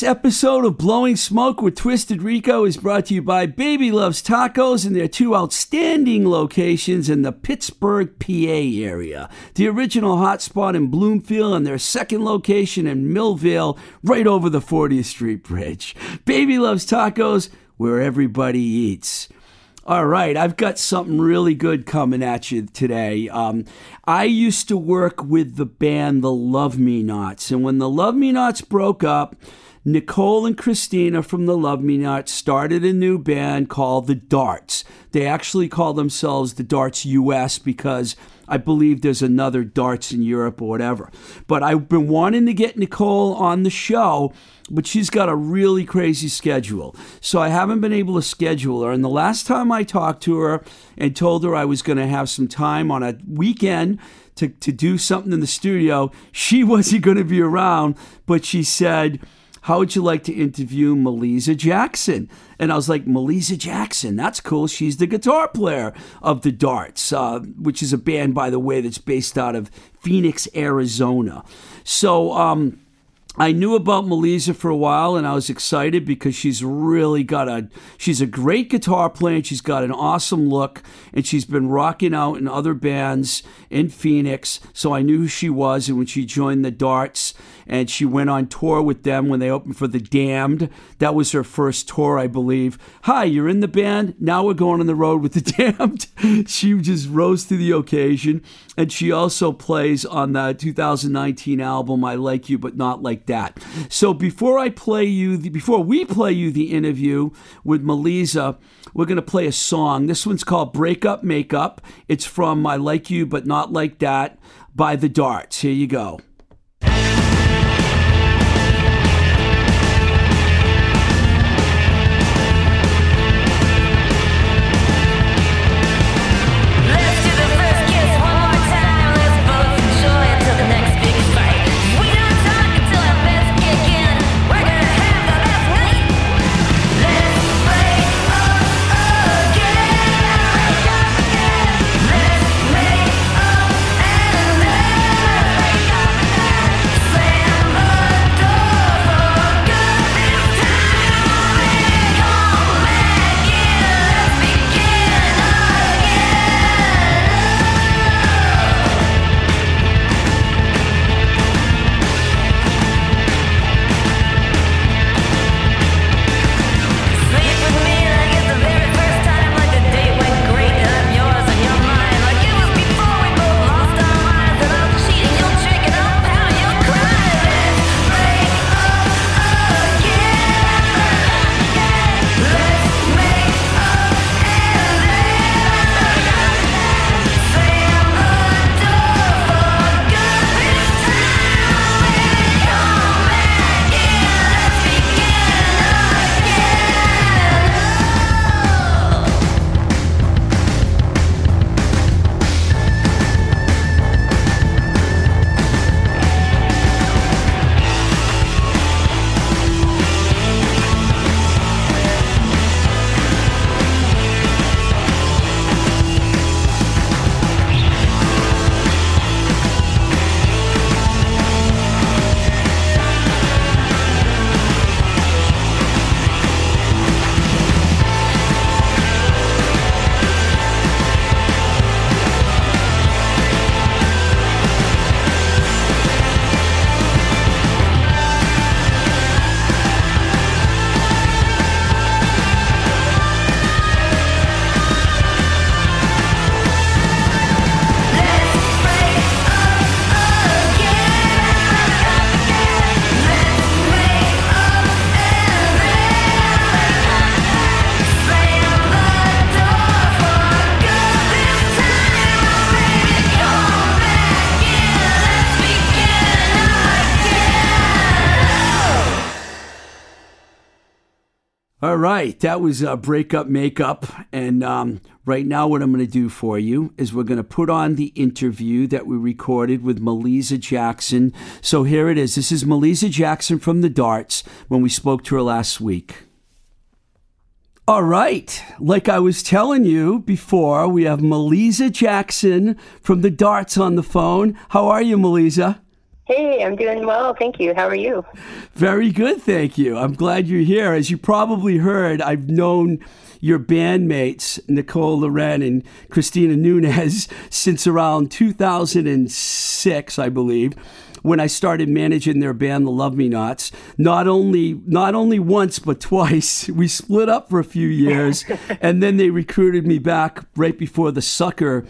This episode of Blowing Smoke with Twisted Rico is brought to you by Baby Loves Tacos and their two outstanding locations in the Pittsburgh, PA area. The original hotspot in Bloomfield and their second location in Millvale, right over the 40th Street Bridge. Baby Loves Tacos, where everybody eats. All right, I've got something really good coming at you today. Um, I used to work with the band The Love Me Nots, and when the Love Me Nots broke up, Nicole and Christina from the Love Me Not started a new band called The Darts. They actually call themselves The Darts US because I believe there's another Darts in Europe or whatever. But I've been wanting to get Nicole on the show but she's got a really crazy schedule. So I haven't been able to schedule her. And the last time I talked to her and told her I was going to have some time on a weekend to, to do something in the studio, she wasn't going to be around, but she said, how would you like to interview Melisa Jackson? And I was like, Melisa Jackson, that's cool. She's the guitar player of the Darts, uh, which is a band, by the way, that's based out of Phoenix, Arizona. So, um, I knew about Melisa for a while and I was excited because she's really got a she's a great guitar player and she's got an awesome look and she's been rocking out in other bands in Phoenix so I knew who she was and when she joined the Darts and she went on tour with them when they opened for the Damned that was her first tour I believe hi you're in the band now we're going on the road with the Damned she just rose to the occasion and she also plays on the 2019 album I Like You But Not Like That. So before I play you, the, before we play you the interview with Melisa, we're going to play a song. This one's called Break Up Makeup. It's from I Like You But Not Like That by The Darts. Here you go. Right, that was uh, breakup makeup, and um, right now, what I'm going to do for you is we're going to put on the interview that we recorded with Melisa Jackson. So here it is. This is Melisa Jackson from the Darts when we spoke to her last week. All right, like I was telling you before, we have Melisa Jackson from the Darts on the phone. How are you, Melisa? Hey, I'm doing well. Thank you. How are you? Very good, thank you. I'm glad you're here. As you probably heard, I've known your bandmates, Nicole Laurenne and Christina Nunez, since around 2006, I believe when I started managing their band, the Love Me Nots. Not only not only once but twice. We split up for a few years, and then they recruited me back right before the Sucker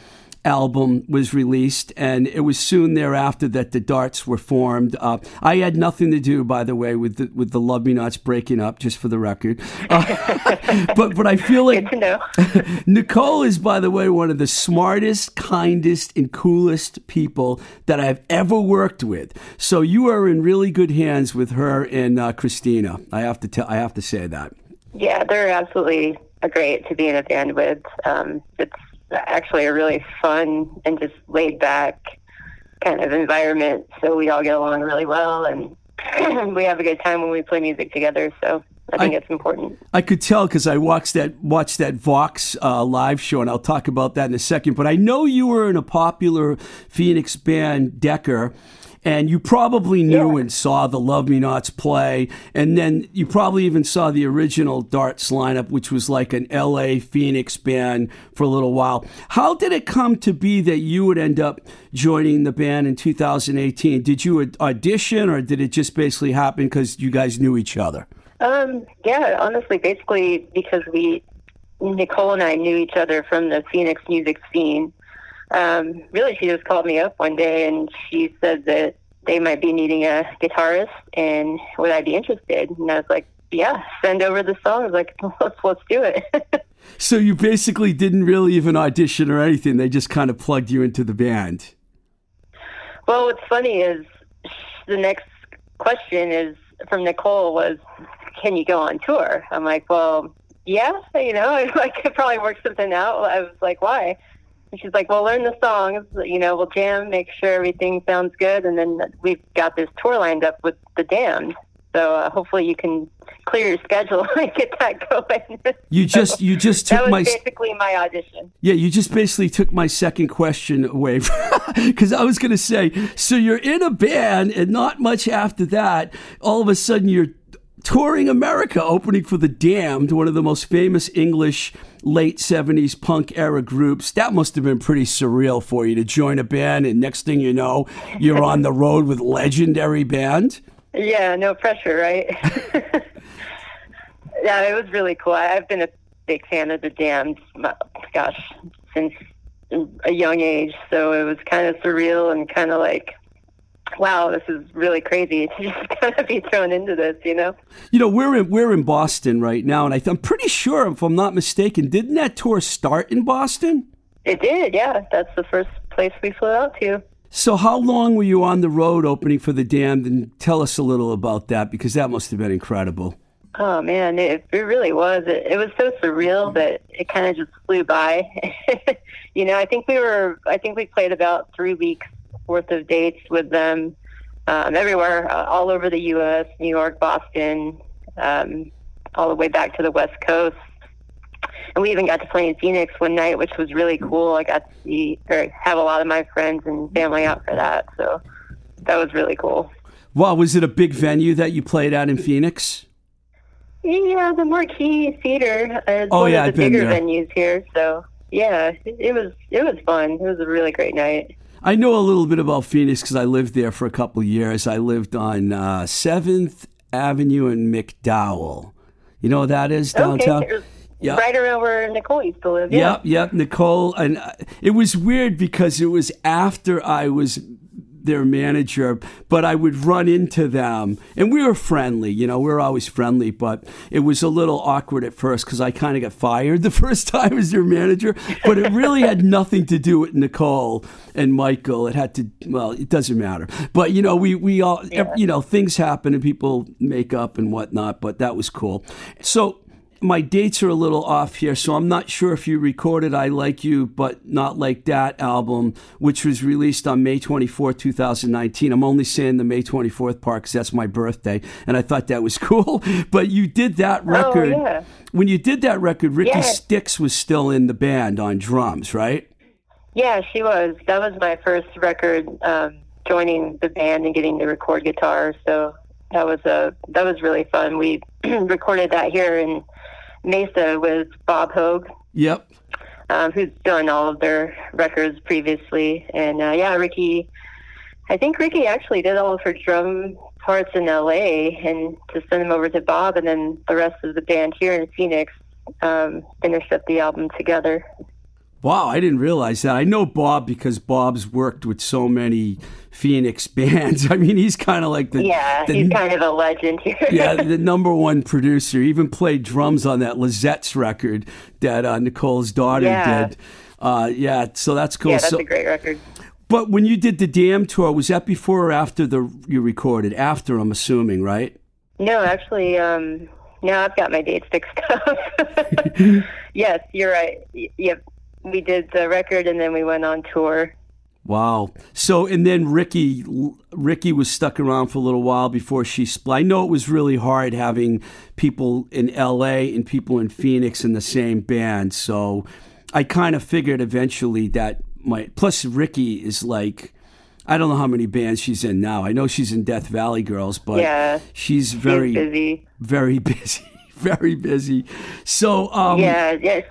album was released, and it was soon thereafter that the Darts were formed. Uh, I had nothing to do, by the way, with the, with the Love Me Nots breaking up, just for the record. Uh, but but I feel like Good to know. Nicole is, by the way, one of the smartest, kindest, and coolest people that I've ever worked with. So you are in really good hands with her and uh, Christina. I have to tell. I have to say that. Yeah, they're absolutely great to be in a band with. Um, it's actually a really fun and just laid back kind of environment. So we all get along really well, and we have a good time when we play music together. So I think I- it's important. I could tell because I watched that watched that Vox uh, live show, and I'll talk about that in a second. But I know you were in a popular Phoenix band, Decker, and you probably knew Yeah. and saw the Love Me Nots play, and then you probably even saw the original Darts lineup, which was like an L.A. Phoenix band for a little while. How did it come to be that you would end up joining the band in 2018? Did you audition, or did it just basically happen because you guys knew each other? Um, yeah, honestly, basically because we, Nicole and I knew each other from the Phoenix music scene. Um, really, she just called me up one day and she said that they might be needing a guitarist and would I be interested? And I was like, yeah, send over the song songs. Like, let's let's do it. So you basically didn't really even audition or anything. They just kind of plugged you into the band. well, what's funny is the next question is from Nicole was, can you go on tour? I'm like, well, yeah, you know, I could probably work something out. I was like, why? And she's like, well, learn the songs, you know, we'll jam, make sure everything sounds good, and then we've got this tour lined up with the Damned. So uh, hopefully you can clear your schedule and get that going. You just you just took my basically my audition. yeah. You just basically took my second question away because I was going to say. So you're in a band, and not much after that, all of a sudden you're touring America, opening for the Damned, one of the most famous English late '70s punk era groups. That must have been pretty surreal for you to join a band, and next thing you know, you're on the road with legendary band. Yeah, no pressure, right? yeah, it was really cool. I've been a big fan of the Damned, gosh, since a young age. So it was kind of surreal and kind of like, wow, this is really crazy to just kind of be thrown into this, you know? You know, we're in we're in Boston right now, and I th- I'm pretty sure, if I'm not mistaken, didn't that tour start in Boston? It did, yeah. That's the first place we flew out to. So, how long were you on the road opening for the Damned? And tell us a little about that because that must have been incredible. Oh man, it, it really was. It, it was so surreal that it kind of just flew by. you know, I think we were, I think we played about three weeks worth of dates with them um, everywhere, uh, all over the U.S., New York, Boston, um, all the way back to the West Coast. And we even got to play in Phoenix one night, which was really cool. I got to see or have a lot of my friends and family out for that, so that was really cool. Wow, was it a big venue that you played at in Phoenix? Yeah, the Marquee Theater is Oh, one yeah, of I've the bigger venues here. So yeah, it, it was it was fun. It was a really great night. I know a little bit about Phoenix because I lived there for a couple of years. I lived on uh, 7th Avenue in McDowell. You know that is downtown? Okay, Yeah. right around where Nicole used to live. Yeah. Yep, yep, Nicole. And uh, it was weird because it was after I was their manager, but I would run into them and we were friendly, you know, we were always friendly, but it was a little awkward at first because I kind of got fired the first time as their manager, but it really had nothing to do with Nicole and Michael. It had to, well, it doesn't matter. But, you know, we, we all, Yeah. you know, things happen and people make up and whatnot, but that was cool. So, my dates are a little off here, so I'm not sure if you recorded I Like You, but Not Like That album, which was released on May 24, 2019. I'm only saying the May 24th part because that's my birthday, and I thought that was cool. But you did that record. Oh, yeah. When you did that record, Rikki Yeah. Styxx was still in the band on drums, right? Yeah, she was. That was my first record um, joining the band and getting to record guitar. So that was a that was really fun. We recorded that here in Mesa with Bob Hoag, Yep. um, who's done all of their records previously. And uh, yeah, Rikki, I think Rikki actually did all of her drum parts in LA and to send them over to Bob, and then the rest of the band here in Phoenix um, finished up the album together. Wow, I didn't realize that. I know Bob because Bob's worked with so many Phoenix bands. I mean, he's kind of like the Yeah, the he's kind of a legend here. yeah, the number one producer. He even played drums on that Lizette's record that uh, Nicole's daughter Yeah. did. Uh, yeah, so that's cool. yeah, that's so, a great record. but when you did the Damn tour, was that before or after the you recorded? After, I'm assuming, right? No, actually, um, now I've got my dates mixed up. yes, you're right. Yep, we did the record and then we went on tour. Wow. So and then Rikki Rikki was stuck around for a little while before she split. I know it was really hard having people in LA and people in Phoenix in the same band. So I kind of figured eventually that might plus Rikki is like I don't know how many bands she's in now. I know she's in Death Valley Girls, but Yeah, she's very busy. very busy. Very busy. So um yeah, yeah.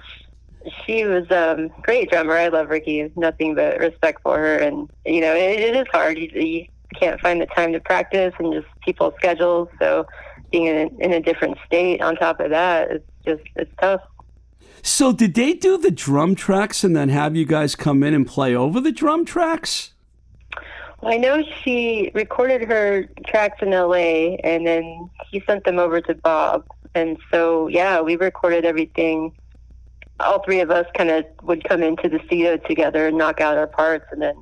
She was um great drummer. I love Rikki. Nothing but respect for her. And you know, it, it is hard. You, you can't find the time to practice and just people's schedules. So being in a, in a different state on top of that, it's just it's tough. so did they do the drum tracks and then have you guys come in and play over the drum tracks? Well, I know she recorded her tracks in LA and then he sent them over to Bob. And so, yeah, we recorded everything. All three of us kind of would come into the studio together and knock out our parts. And then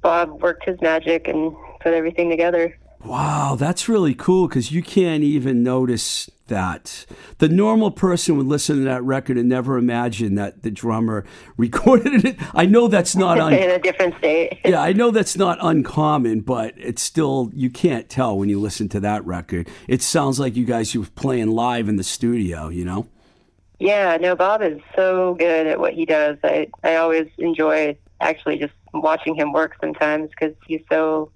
Bob worked his magic and put everything together. Wow, that's really cool because you can't even notice that. The normal person would listen to that record and never imagine that the drummer recorded it. I know that's not un- in a different state. yeah, I know that's not uncommon, but it's still you can't tell when you listen to that record. It sounds like you guys were playing live in the studio, you know. Yeah, no, Bob is so good at what he does. I, I always enjoy actually just watching him work sometimes because he's so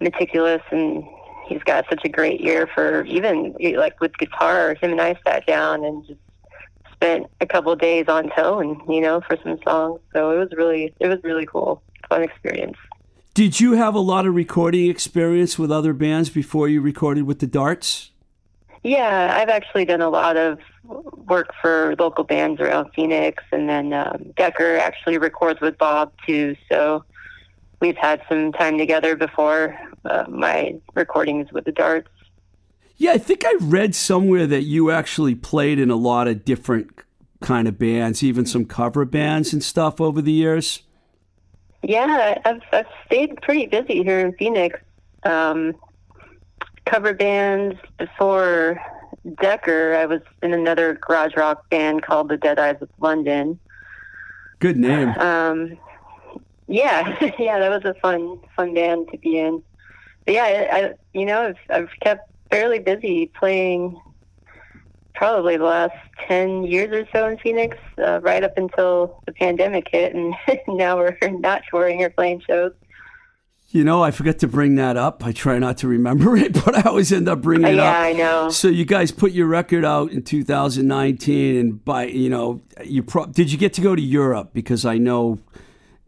meticulous and he's got such a great ear for even like with guitar. Him and I sat down and just spent a couple of days on tone, you know, for some songs. So it was really, it was really cool, fun experience. Did you have a lot of recording experience with other bands before you recorded with the Darts? Yeah, I've actually done a lot of work for local bands around Phoenix, and then um, Decker actually records with Bob too. So we've had some time together before uh, my recordings with the Darts. Yeah, I think I read somewhere that you actually played in a lot of different kind of bands, even some cover bands and stuff over the years. Yeah, I've, I've stayed pretty busy here in Phoenix. Um, cover bands before Decker. I was in another garage rock band called the Dead Eyes of London. Good name. Um, yeah, yeah, that was a fun, fun band to be in. But yeah, I, I you know, I've, I've kept fairly busy playing probably the last 10 years or so in Phoenix, uh, right up until the pandemic hit. And now we're not touring or playing shows. You know, I forget to bring that up. I try not to remember it, but I always end up bringing it yeah, up. I know. So you guys put your record out in 2019, and by you know, you pro- did you get to go to Europe? Because I know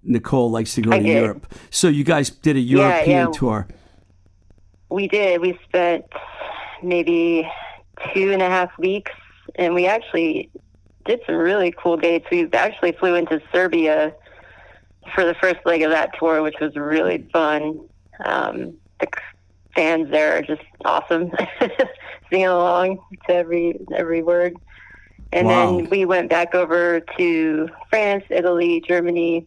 Nicole likes to go I to did. Europe. So you guys did a Yeah, European yeah. tour. We did. We spent maybe two and a half weeks, and we actually did some really cool dates. We actually flew into Serbia for the first leg of that tour, which was really fun. Um, the fans there are just awesome, singing along to every every word. And Wow. then we went back over to France, Italy, Germany,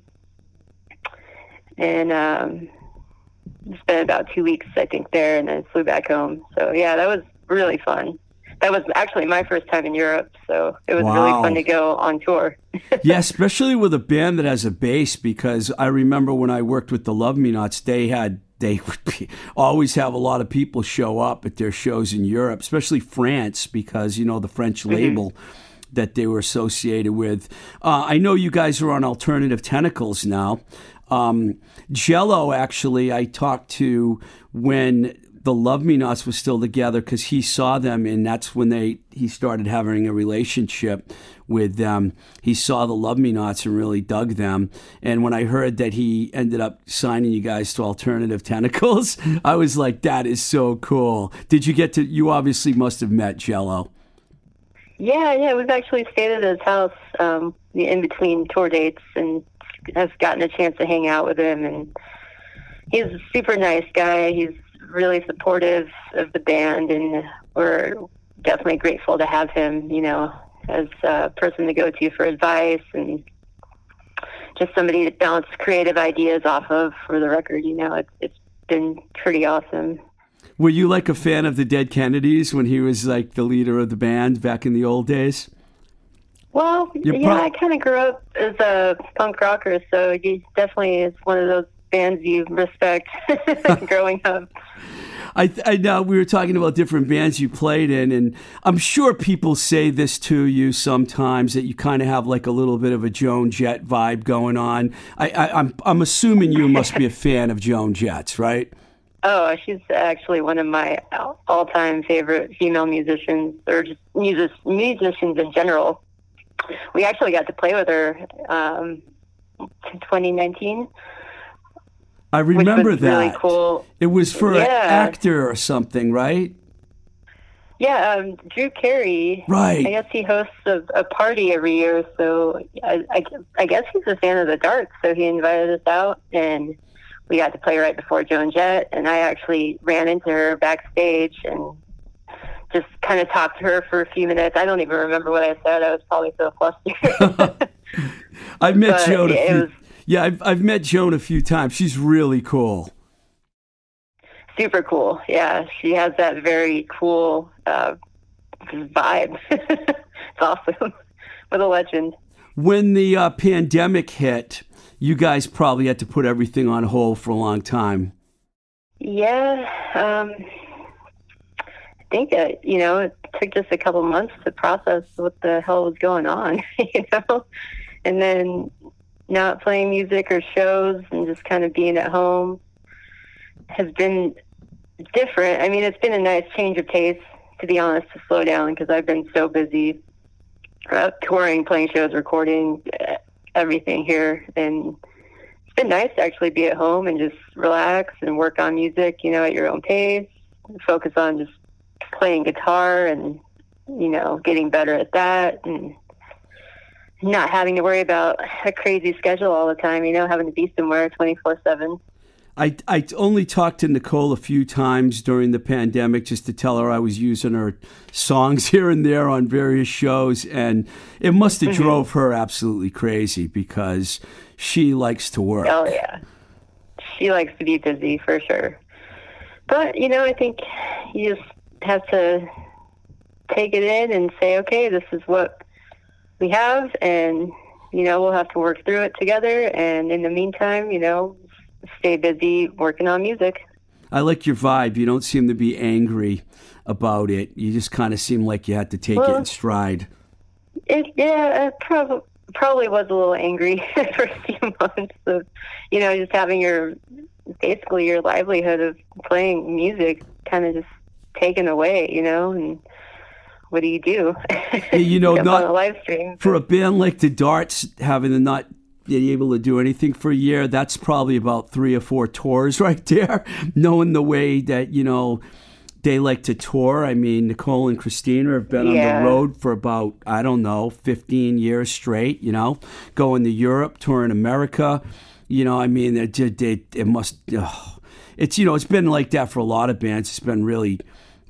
and um, spent about two weeks, I think, there, and then flew back home. So yeah, that was really fun. That was actually my first time in Europe, so it was really fun to go on tour. yeah, especially with a band that has a bass, because I remember when I worked with the Love Me Nots, they had they would be, always have a lot of people show up at their shows in Europe, especially France, because you know the French label that they were associated with. Uh, I know you guys are on Alternative Tentacles now. Um, Jello, actually, I talked to when the Love Me Nots was still together because he saw them, and that's when they he started having a relationship with them. He saw the Love Me Nots and really dug them. And when I heard that he ended up signing you guys to Alternative Tentacles, I was like, "That is so cool." Did you get to? You obviously must have met Jello. Yeah, yeah, we've actually stayed at his house um, in between tour dates and has gotten a chance to hang out with him. And he's a super nice guy. He's really supportive of the band, and we're definitely grateful to have him, you know, as a person to go to for advice and just somebody to bounce creative ideas off of for the record. You know, it's, it's been pretty awesome. Were you like a fan of the Dead Kennedys when he was like the leader of the band back in the old days? Well, You're yeah, prob- I kind of grew up as a punk rocker, so he definitely is one of those bands you respect growing up. I, I know we were talking about different bands you played in, and I'm sure people say this to you sometimes that you kind of have like a little bit of a Joan Jett vibe going on. I, I, I'm I'm assuming you must be a fan of Joan Jett's, right? Oh, she's actually one of my all-time favorite female musicians, or just music, musicians in general. We actually got to play with her um, in 2019, I remember was that. really cool. It was for an actor or something, right? Yeah, um, Drew Carey. Right. I guess he hosts a, a party every year, so I, I, I guess he's a fan of the darts, so he invited us out, and we got to play right before Joan Jett, and I actually ran into her backstage and just kind of talked to her for a few minutes. I don't even remember what I said. I was probably so flustered. I've met But Joan. A few, was- yeah, I've, I've met Joan a few times. She's really cool. Super cool. Yeah, she has that very cool uh, vibe. it's awesome. What a legend. When the uh, pandemic hit, you guys probably had to put everything on hold for a long time. Yeah, um, I think that you know it took just a couple months to process what the hell was going on, you know, and then not playing music or shows and just kind of being at home has been different. I mean, it's been a nice change of pace, to be honest, to slow down because I've been so busy uh, touring, playing shows, recording, uh, everything here, and it's been nice to actually be at home and just relax and work on music, you know, at your own pace. Focus on just playing guitar and, you know, getting better at that and not having to worry about a crazy schedule all the time, you know, having to be somewhere 24 7. I, I only talked to Nicole a few times during the pandemic just to tell her I was using her songs here and there on various shows, and it must have mm-hmm. drove her absolutely crazy because she likes to work. Oh, yeah. She likes to be busy for sure. But, you know, I think you just have to take it in and say, okay, this is what we have, and, you know, we'll have to work through it together. And in the meantime, you know, stay busy working on music. I like your vibe. You don't seem to be angry about it. You just kind of seem like you had to take it Well- in stride. It, yeah, it probably probably was a little angry for a few months of, you know, just having your basically your livelihood of playing music kind of just taken away, you know, and what do you do? you know, not- on a live stream. For a band like the Darts, having to not be able to do anything for a year, that's probably about three or four tours right there. Knowing the way that, you know, they like to tour. I mean, Nicole and Christina have been Yeah. on the road for about, I don't know, 15 years straight, you know, going to Europe, touring America. You know, I mean, it, it, it, must, it's, you know, it's been like that for a lot of bands. It's been really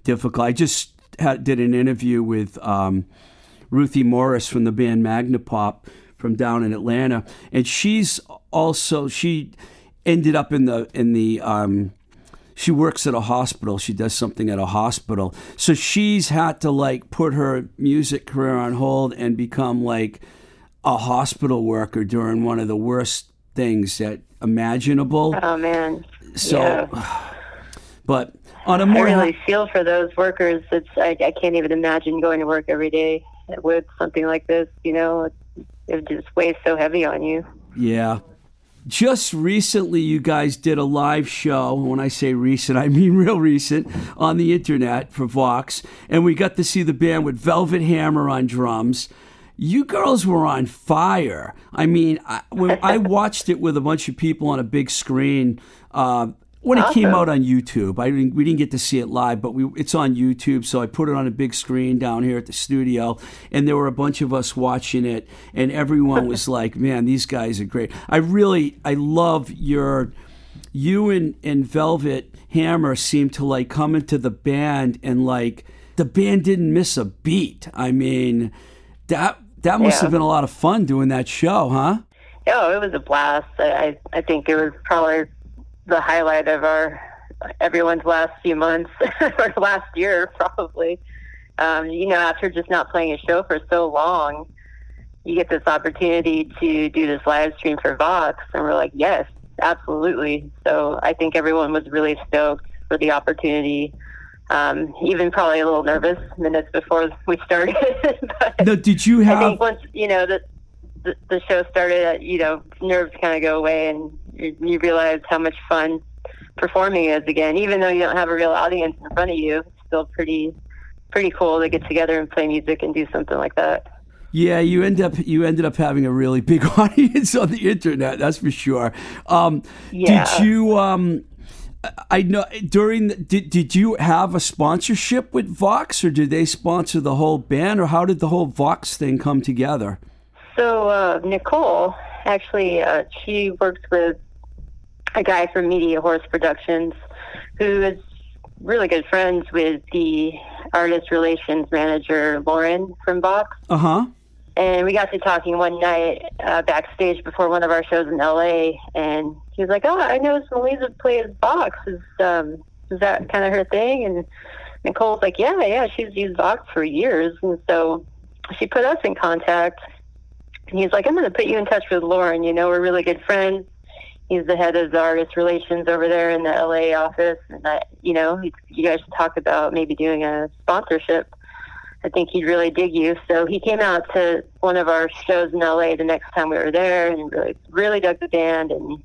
difficult. I just had, did an interview with um, Ruthie Morris from the band Magnapop from down in Atlanta, and she's also she ended up in the in the um, she works at a hospital. She does something at a hospital. So she's had to like put her music career on hold and become like a hospital worker during one of the worst things that imaginable. Oh man. So, yeah. but on a I more really feel for those workers. It's I, I can't even imagine going to work every day with something like this. You know, it, it just weighs so heavy on you. Yeah. Just recently, you guys did a live show. When I say recent, I mean real recent on the internet for Vox. And we got to see the band with Velvet Hammer on drums. You girls were on fire. I mean, I, when I watched it with a bunch of people on a big screen, uh, when it came out on YouTube. I didn't, we didn't get to see it live, but we, it's on YouTube. So I put it on a big screen down here at the studio, and there were a bunch of us watching it, and everyone was like, "Man, these guys are great." I really, I love your, you and and Velvet Hammer seem to like come into the band and like the band didn't miss a beat. I mean, that that must Yeah. have been a lot of fun doing that show, huh? Oh, it was a blast. I I, I think it was probably the highlight of our everyone's last few months or last year probably. Um, you know, after just not playing a show for so long, you get this opportunity to do this live stream for Vox, and we're like, yes, absolutely. So I think everyone was really stoked for the opportunity. Um, even probably a little nervous minutes before we started. but Now, did you I have? think once you know the the, the show started, you know, nerves kind of go away, and you, you realize how much fun performing is again. Even though you don't have a real audience in front of you, it's still pretty pretty cool to get together and play music and do something like that. Yeah, you end up you ended up having a really big audience on the internet. That's for sure. Um, Yeah. Did you? Um, I know during the, did did you have a sponsorship with Vox, or did they sponsor the whole band, or how did the whole Vox thing come together? So uh, Nicole, actually, uh, she works with a guy from Media Horse Productions, who is really good friends with the artist relations manager Lauren from Vox. Uh huh. And we got to talking one night uh, backstage before one of our shows in LA, and he was like, "Oh, I know Melissa plays Vox. Is um, is that kind of her thing?" And Nicole's like, "Yeah, yeah, she's used Vox for years." And so she put us in contact. And he's like, "I'm going to put you in touch with Lauren. You know, we're really good friends. He's the head of the artist relations over there in the LA office, and that, you know, you guys should talk about maybe doing a sponsorship." I think he'd really dig you. So he came out to one of our shows in LA the next time we were there and really, really dug the band. And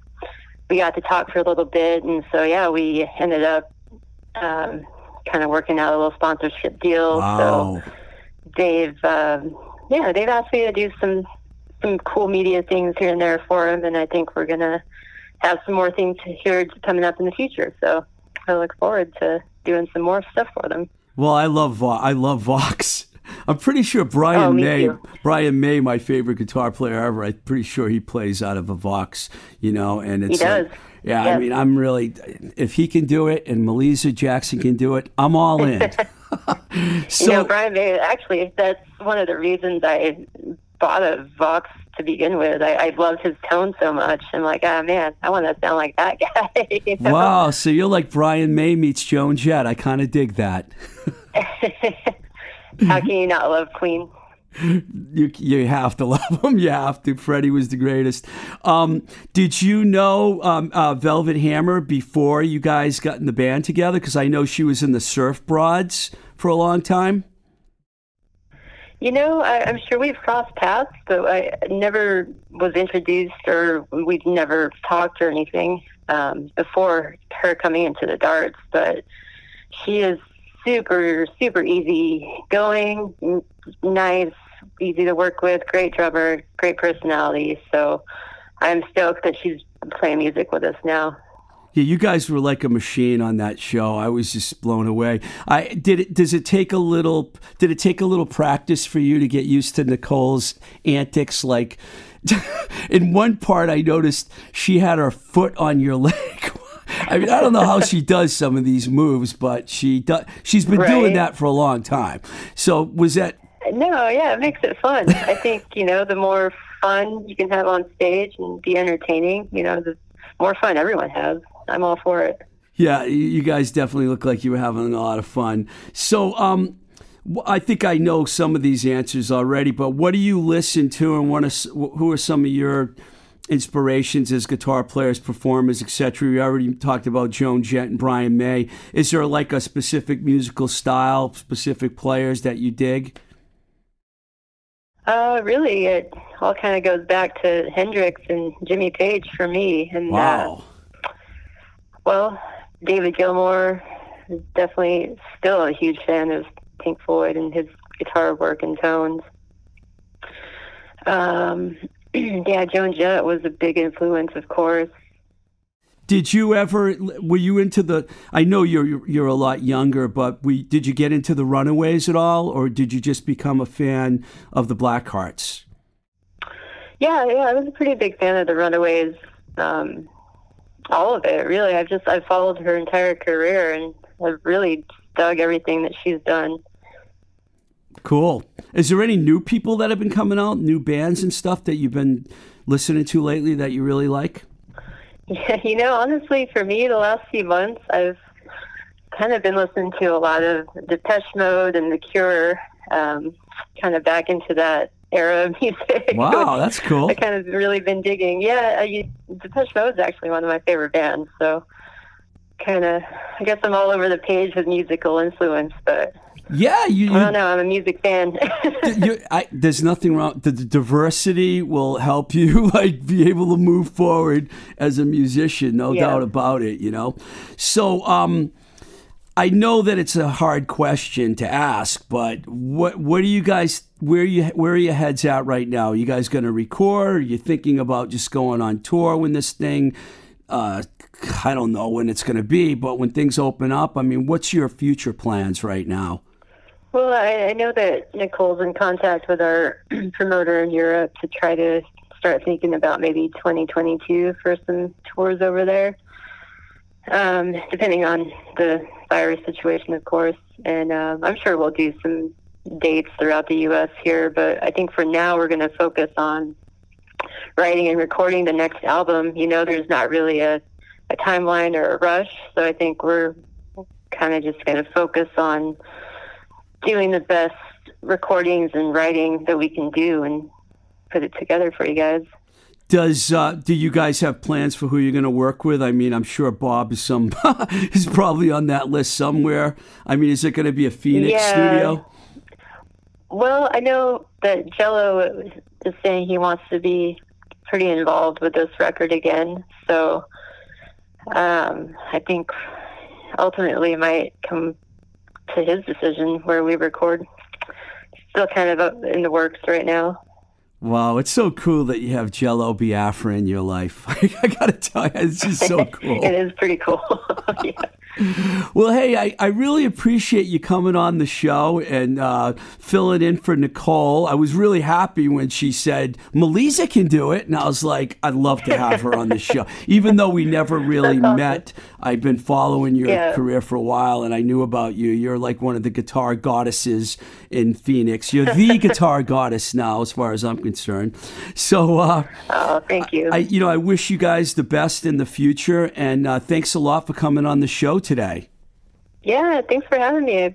we got to talk for a little bit. And so, yeah, we ended up um, kind of working out a little sponsorship deal. Wow. So Dave, um, yeah, they've asked me to do some some cool media things here and there for him. And I think we're going to have some more things here coming up in the future. So I look forward to doing some more stuff for them. Well, I love Vo- I love Vox. I'm pretty sure Brian Oh, May, too. Brian May, my favorite guitar player ever. I'm pretty sure he plays out of a Vox, you know, and it's does. like- yeah, I mean, I'm really if he can do it and Melissa Jackson can do it, I'm all in. so you know, Brian May, actually, that's one of the reasons I bought a Vox to begin with. I, I loved his tone so much. I'm like, ah, man, I want to sound like that guy. you know? wow, so you're like Brian May meets Joan Jett. I kind of dig that. How can you not love Queen? You you have to love him. You have to. Freddie was the greatest. Um, did you know um, uh, Velvet Hammer before you guys got in the band together? Because I know she was in the Surf Broads for a long time. You know, I, I'm sure we've crossed paths, but I never was introduced or we've never talked or anything um, before her coming into the darts. But she is super, super easy going, n- nice, easy to work with, great drummer, great personality. So I'm stoked that she's playing music with us now. Yeah, you guys were like a machine on that show. I was just blown away. I did it. Does it take a little? Did it take a little practice for you to get used to Nicole's antics? Like, in one part, I noticed she had her foot on your leg. I mean, I don't know how she does some of these moves, but she does. She's been doing that for a long time. So was that? No, yeah, it makes it fun. I think, you know, the more fun you can have on stage and be entertaining, you know, the more fun everyone has. I'm all for it. Yeah, you guys definitely look like you were having a lot of fun. So, um, I think I know some of these answers already, but what do you listen to, and what are, who are some of your inspirations as guitar players, performers, etc.? We already talked about Joan Jett and Brian May. Is there like a specific musical style, specific players that you dig? Uh, really, it all kind of goes back to Hendrix and Jimmy Page for me. And uh, Wow. Well, David Gilmour is definitely still a huge fan of Pink Floyd and his guitar work and tones. Um, yeah, Joan Jett was a big influence, of course. Did you ever? Were you into the? I know you're you're a lot younger, but we did you get into the Runaways at all, or did you just become a fan of the Blackhearts? Yeah, yeah, I was a pretty big fan of the Runaways. Um, all of it, really. I've just I've followed her entire career, and I've really dug everything that she's done. Cool. Is there any new people that have been coming out, new bands and stuff that you've been listening to lately that you really like? Yeah, you know, honestly, for me, the last few months, I've kind of been listening to a lot of Depeche Mode and The Cure, um, kind of back into that era of music. Wow, that's cool. I kind of really been digging. Yeah, uh, you, Depeche is actually one of my favorite bands, so kind of, I guess I'm all over the page with musical influence, but Yeah, you. I don't know, I'm a music fan. you I, there's nothing wrong. The, the diversity will help you like be able to move forward as a musician, no Yeah. doubt about it. You know, so um, I know that it's a hard question to ask, but what what do you guys where you where are your heads at right now? Are you guys going to record? Are you thinking about just going on tour when this thing? Uh, I don't know when it's going to be, but when things open up, I mean, what's your future plans right now? Well, I, I know that Nicole's in contact with our promoter in Europe to try to start thinking about maybe 2022 for some tours over there, um, depending on the virus situation, of course. And um, I'm sure we'll do some dates throughout the U.S. here, but I think for now we're going to focus on writing and recording the next album. You know, there's not really a, a timeline or a rush, so I think we're kind of just going to focus on doing the best recordings and writing that we can do and put it together for you guys. Does uh, do you guys have plans for who you're going to work with? I mean, I'm sure Bob is some is probably on that list somewhere. I mean, is it going to be a Phoenix Yeah. studio? Well, I know that Jello is saying he wants to be pretty involved with this record again, so um, I think ultimately it might come to his decision where we record. Still kind of in the works right now. Wow, it's so cool that you have Jello Biafra in your life. I got to tell you, it's just so cool. it is pretty cool. yeah. Well, hey, I, I really appreciate you coming on the show and uh, filling in for Nicole. I was really happy when she said, Melissa can do it. And I was like, I'd love to have her on the show. Even though we never really awesome. met, I've been following your Yeah. career for a while and I knew about you. You're like one of the guitar goddesses in Phoenix. You're the guitar goddess now, as far as I'm concerned. So, uh, Oh, thank you. I, you know, I wish you guys the best in the future, and uh, thanks a lot for coming on the show today. yeah, thanks for having me.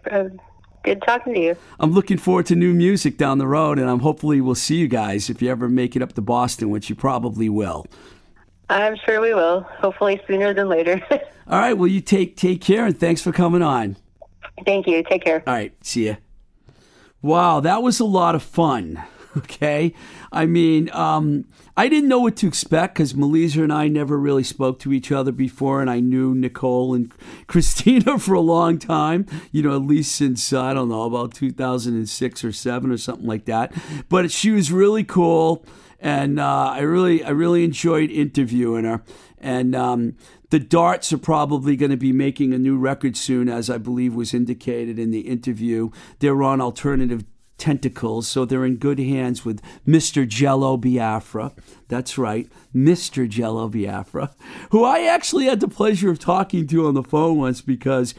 Good talking to you. I'm looking forward to new music down the road, and I'm hopefully we'll see you guys if you ever make it up to Boston, which you probably will. I'm sure we will. Hopefully sooner than later. All right, well, you take take care, and thanks for coming on. Thank you. Take care. All right, see ya. Wow, that was a lot of fun. Okay, I mean, um, I didn't know what to expect because Melissa and I never really spoke to each other before, and I knew Nicole and Christina for a long time. You know, at least since uh, I don't know about 2006 or seven or something like that. But she was really cool, and uh, I really, I really enjoyed interviewing her. And um, the Darts are probably going to be making a new record soon, as I believe was indicated in the interview. They're on alternative tentacles, so they're in good hands with Mr. Jello Biafra. That's right, Mr. Jello Biafra, who I actually had the pleasure of talking to on the phone once because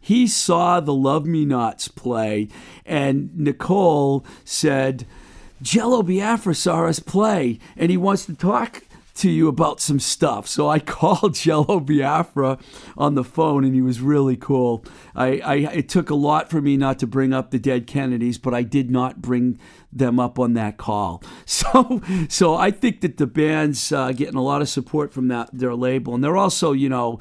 he saw the Love Me Nots play, and Nicole said, Jello Biafra saw us play, and he wants to talk to you about some stuff. So I called Jello Biafra on the phone, and he was really cool. I, I it took a lot for me not to bring up the dead Kennedys, but I did not bring them up on that call. So so I think that the band's uh, getting a lot of support from that their label, and they're also you know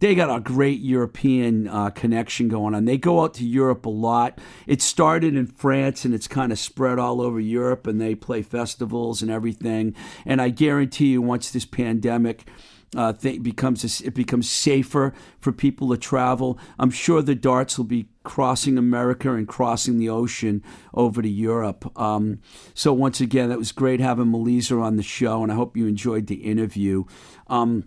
they got a great European uh, connection going on. They go out to Europe a lot. It started in France and it's kind of spread all over Europe, and they play festivals and everything. And I guarantee you, once this pandemic uh, th- becomes it becomes safer for people to travel, I'm sure the darts will be crossing America and crossing the ocean over to Europe. Um, so once again, that was great having Melissa on the show, and I hope you enjoyed the interview. Um,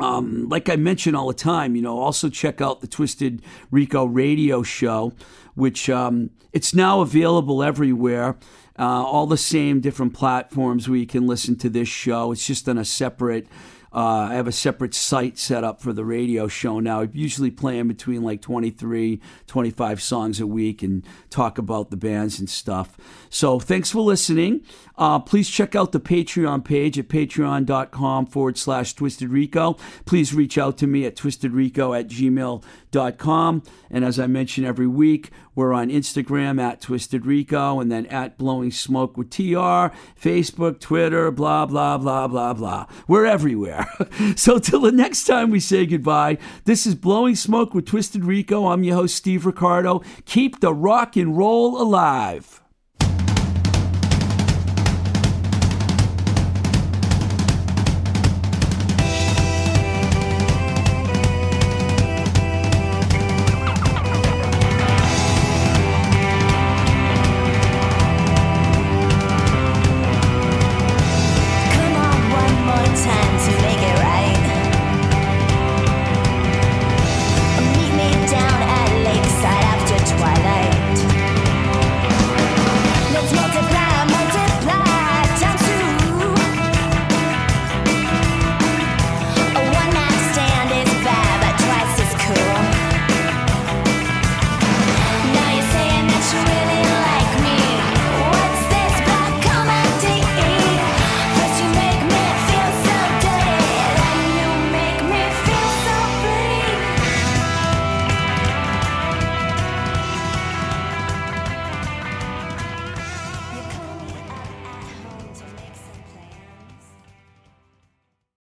um, like I mention all the time, you know, also check out the Twisted Rico radio show, which um, it's now available everywhere. Uh, all the same different platforms where you can listen to this show. It's just on a separate. Uh, I have a separate site set up for the radio show now. I usually play in between like 23, 25 songs a week and talk about the bands and stuff. So thanks for listening. Uh, please check out the Patreon page at patreon.com forward slash Twisted Rico. Please reach out to me at twistedrico at gmail.com. And as I mention every week, we're on Instagram at Twisted Rico and then at Blowing Smoke with TR, Facebook, Twitter, blah, blah, blah, blah, blah. We're everywhere. so till the next time we say goodbye, this is Blowing Smoke with Twisted Rico. I'm your host, Steve Ricardo. Keep the rock and roll alive.